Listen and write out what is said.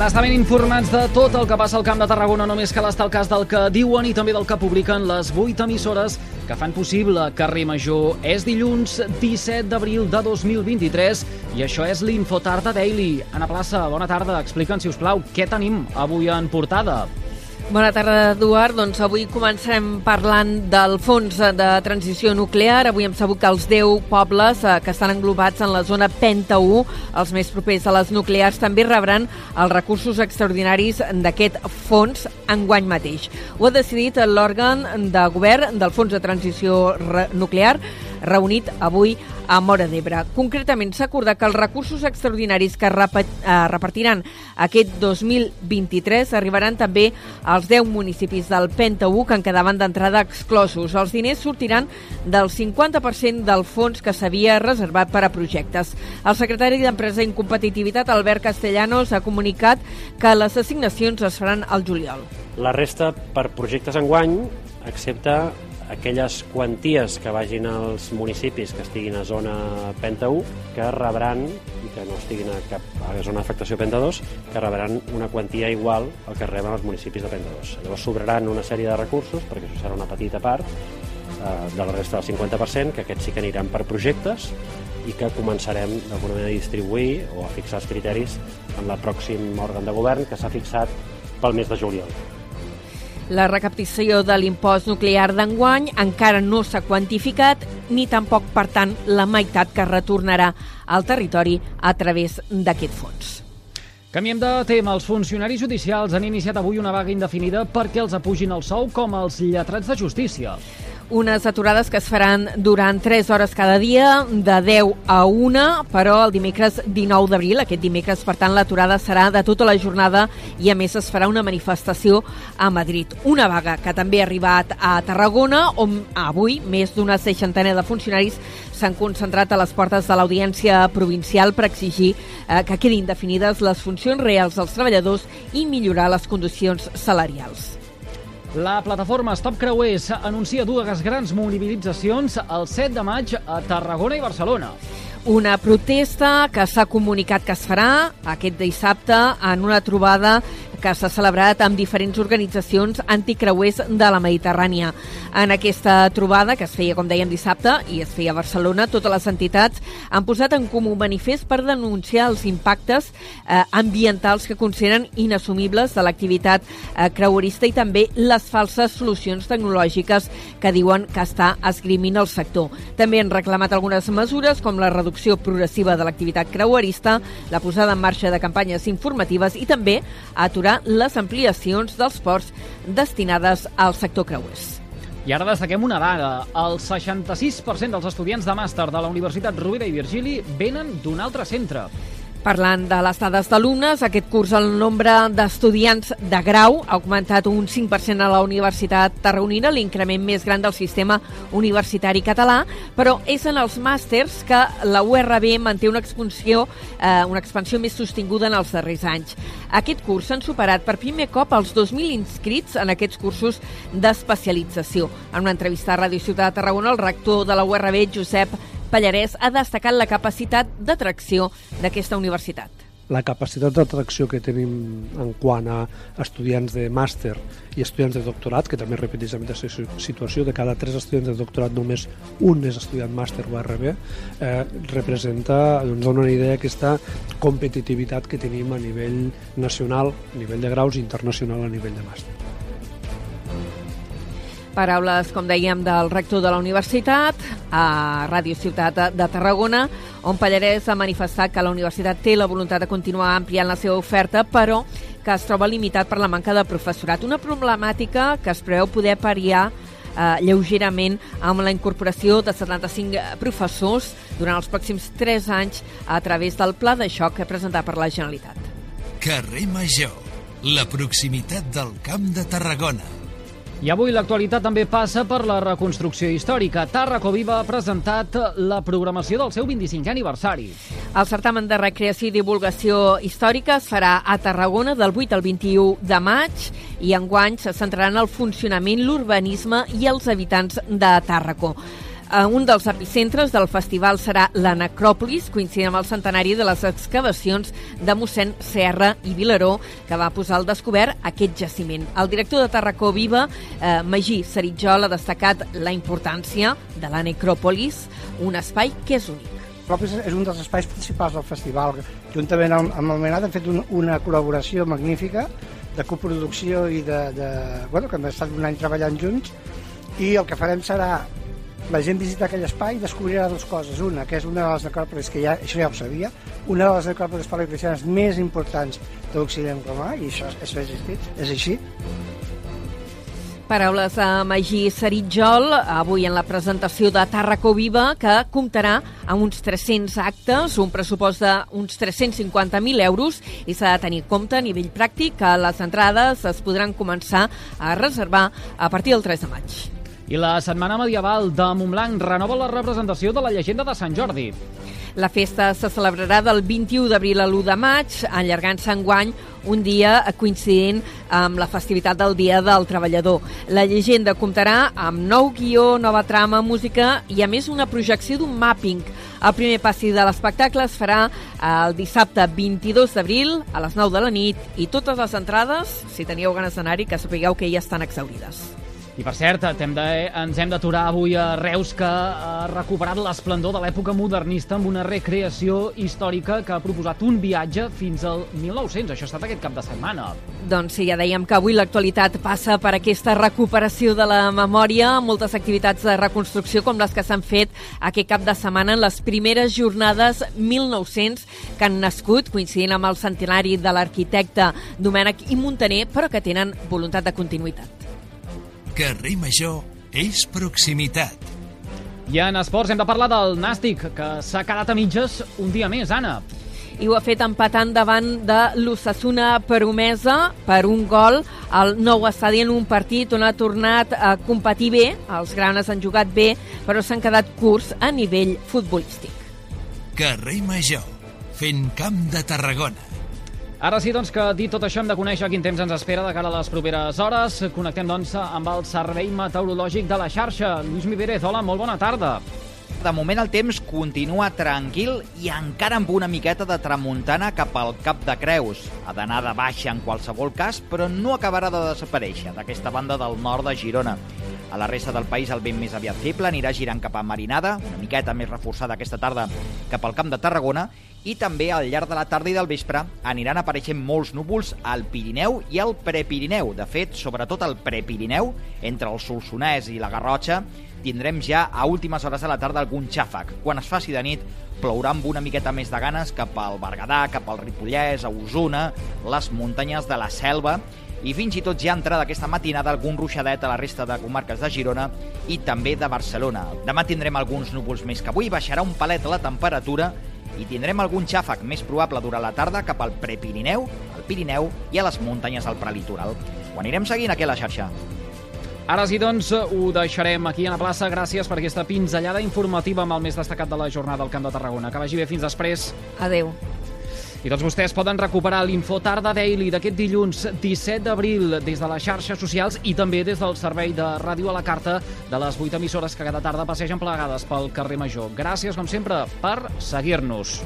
Per estar ben informats de tot el que passa al Camp de Tarragona, només cal estar al cas del que diuen i també del que publiquen les 8 emissores que fan possible Carrer Major. És dilluns 17 d'abril de 2023 i això és l'Infotarda Daily. Anna Plaça, bona tarda. Explica'ns, si us plau, què tenim avui en portada. Bona tarda, Eduard. Doncs avui començarem parlant del fons de transició nuclear. Avui hem sabut que els 10 pobles eh, que estan englobats en la zona Penta 1, els més propers a les nuclears, també rebran els recursos extraordinaris d'aquest fons enguany mateix. Ho ha decidit l'òrgan de govern del Fons de Transició Nuclear, reunit avui a Mora d'Ebre. Concretament, s'ha acordat que els recursos extraordinaris que eh, repartiran aquest 2023 arribaran també als 10 municipis del Penta 1 que en quedaven d'entrada exclosos. Els diners sortiran del 50% del fons que s'havia reservat per a projectes. El secretari d'Empresa i Competitivitat, Albert Castellanos, ha comunicat que les assignacions es faran al juliol. La resta per projectes enguany, excepte aquelles quanties que vagin als municipis que estiguin a zona Penta 1, que rebran, i que no estiguin a cap a zona d'afectació Penta 2, que rebran una quantia igual al que reben els municipis de Penta 2. Llavors sobraran una sèrie de recursos, perquè això serà una petita part, eh, de la resta del 50%, que aquests sí que aniran per projectes i que començarem d'alguna manera a distribuir o a fixar els criteris en el pròxim òrgan de govern que s'ha fixat pel mes de juliol. La recaptació de l'impost nuclear d'enguany encara no s'ha quantificat ni tampoc, per tant, la meitat que retornarà al territori a través d'aquest fons. Canviem de tema. Els funcionaris judicials han iniciat avui una vaga indefinida perquè els apugin el sou com els lletrats de justícia. Unes aturades que es faran durant 3 hores cada dia, de 10 a 1, però el dimecres 19 d'abril, aquest dimecres, per tant, l'aturada serà de tota la jornada i, a més, es farà una manifestació a Madrid. Una vaga que també ha arribat a Tarragona, on avui més d'una seixantena de funcionaris s'han concentrat a les portes de l'Audiència Provincial per exigir eh, que quedin definides les funcions reals dels treballadors i millorar les condicions salarials. La plataforma Stop Creuers anuncia dues grans mobilitzacions el 7 de maig a Tarragona i Barcelona. Una protesta que s'ha comunicat que es farà aquest dissabte en una trobada que s'ha celebrat amb diferents organitzacions anticreuers de la Mediterrània. En aquesta trobada, que es feia, com dèiem, dissabte, i es feia a Barcelona, totes les entitats han posat en comú manifest per denunciar els impactes eh, ambientals que consideren inassumibles de l'activitat eh, creuerista i també les falses solucions tecnològiques que diuen que està esgrimint el sector. També han reclamat algunes mesures com la reducció progressiva de l'activitat creuerista, la posada en marxa de campanyes informatives i també aturar aturar les ampliacions dels ports destinades al sector creuers. I ara destaquem una dada. El 66% dels estudiants de màster de la Universitat Rovira i Virgili venen d'un altre centre. Parlant de les dades d'alumnes, aquest curs el nombre d'estudiants de grau ha augmentat un 5% a la Universitat Tarragonina, l'increment més gran del sistema universitari català, però és en els màsters que la URB manté una expansió, eh, una expansió més sostinguda en els darrers anys. Aquest curs s'han superat per primer cop els 2.000 inscrits en aquests cursos d'especialització. En una entrevista a Ràdio Ciutat de Tarragona, el rector de la URB, Josep Pallarès ha destacat la capacitat d'atracció d'aquesta universitat la capacitat d'atracció que tenim en quant a estudiants de màster i estudiants de doctorat, que també repeteix la mateixa situació, de cada tres estudiants de doctorat només un és estudiant màster o RB, eh, representa, doncs dona una idea aquesta competitivitat que tenim a nivell nacional, a nivell de graus, i internacional a nivell de màster. Paraules, com dèiem, del rector de la universitat a Ràdio Ciutat de Tarragona, on Pallarès ha manifestat que la universitat té la voluntat de continuar ampliant la seva oferta, però que es troba limitat per la manca de professorat. Una problemàtica que es preveu poder pariar eh, lleugerament amb la incorporació de 75 professors durant els pròxims 3 anys a través del pla de xoc presentat per la Generalitat. Carrer Major, la proximitat del Camp de Tarragona. I avui l'actualitat també passa per la reconstrucció històrica. Tarraco Viva ha presentat la programació del seu 25è aniversari. El certamen de recreació i divulgació històrica es farà a Tarragona del 8 al 21 de maig i enguany se centrarà en el funcionament, l'urbanisme i els habitants de Tàrraco. Un dels epicentres del festival serà la Necròpolis, coincidint amb el centenari de les excavacions de mossèn Serra i Vilaró, que va posar al descobert aquest jaciment. El director de Tarracó Viva, eh, Magí Seritjol, ha destacat la importància de la Necròpolis, un espai que és únic. Necròpolis és un dels espais principals del festival. Juntament amb, el Menat hem fet un, una col·laboració magnífica de coproducció i de, de, bueno, que hem estat un any treballant junts i el que farem serà la gent visita aquell espai i descobrirà dues coses. Una, que és una de les necròpolis, que ja, això ja ho sabia, una de les necròpolis paleocristianes més importants de l'Occident romà, i això, això ha existit, és així. Paraules de Magí Seritjol, avui en la presentació de Tarracó Viva, que comptarà amb uns 300 actes, un pressupost d'uns 350.000 euros, i s'ha de tenir compte a nivell pràctic que les entrades es podran començar a reservar a partir del 3 de maig. I la Setmana Medieval de Montblanc renova la representació de la llegenda de Sant Jordi. La festa se celebrarà del 21 d'abril a l'1 de maig, allargant-se enguany un dia coincidint amb la festivitat del Dia del Treballador. La llegenda comptarà amb nou guió, nova trama, música i, a més, una projecció d'un mapping. El primer passi de l'espectacle es farà el dissabte 22 d'abril a les 9 de la nit i totes les entrades, si teníeu ganes d'anar-hi, que sapigueu que ja estan exaurides. I per cert, hem de, ens hem d'aturar avui a Reus, que ha recuperat l'esplendor de l'època modernista amb una recreació històrica que ha proposat un viatge fins al 1900. Això ha estat aquest cap de setmana. Doncs sí, ja dèiem que avui l'actualitat passa per aquesta recuperació de la memòria, moltes activitats de reconstrucció com les que s'han fet aquest cap de setmana en les primeres jornades 1900 que han nascut, coincidint amb el centenari de l'arquitecte Domènec i Montaner, però que tenen voluntat de continuïtat. Carrer Major és proximitat. I en esports hem de parlar del Nàstic, que s'ha quedat a mitges un dia més, Anna. I ho ha fet empatant davant de l'Ossassuna Promesa per un gol al nou estadi en un partit on ha tornat a competir bé. Els granes han jugat bé, però s'han quedat curts a nivell futbolístic. Carrer Major, fent camp de Tarragona. Ara sí, doncs, que dit tot això hem de conèixer quin temps ens espera de cara a les properes hores. Connectem, doncs, amb el Servei Meteorològic de la xarxa. Lluís Miverez, hola, molt bona tarda. De moment el temps continua tranquil i encara amb una miqueta de tramuntana cap al Cap de Creus. Ha d'anar de baixa en qualsevol cas, però no acabarà de desaparèixer d'aquesta banda del nord de Girona. A la resta del país el vent més aviat feble anirà girant cap a Marinada, una miqueta més reforçada aquesta tarda cap al Camp de Tarragona, i també al llarg de la tarda i del vespre aniran apareixent molts núvols al Pirineu i al Prepirineu. De fet, sobretot al Prepirineu, entre el Solsonès i la Garrotxa, tindrem ja a últimes hores de la tarda algun xàfec. Quan es faci de nit, plourà amb una miqueta més de ganes cap al Berguedà, cap al Ripollès, a Osona, les muntanyes de la Selva, i fins i tot ja entrada aquesta matinada algun ruixadet a la resta de comarques de Girona i també de Barcelona. Demà tindrem alguns núvols més que avui, baixarà un palet la temperatura i tindrem algun xàfec més probable durant la tarda cap al Prepirineu, al Pirineu i a les muntanyes del prelitoral. Ho anirem seguint aquí a la xarxa. Ara sí, doncs, ho deixarem aquí a la plaça. Gràcies per aquesta pinzellada informativa amb el més destacat de la jornada al Camp de Tarragona. Que vagi bé fins després. Adeu. I tots vostès poden recuperar l'Info Tarda Daily d'aquest dilluns 17 d'abril des de les xarxes socials i també des del servei de ràdio a la carta de les 8 emissores que cada tarda passegen plegades pel carrer Major. Gràcies, com sempre, per seguir-nos.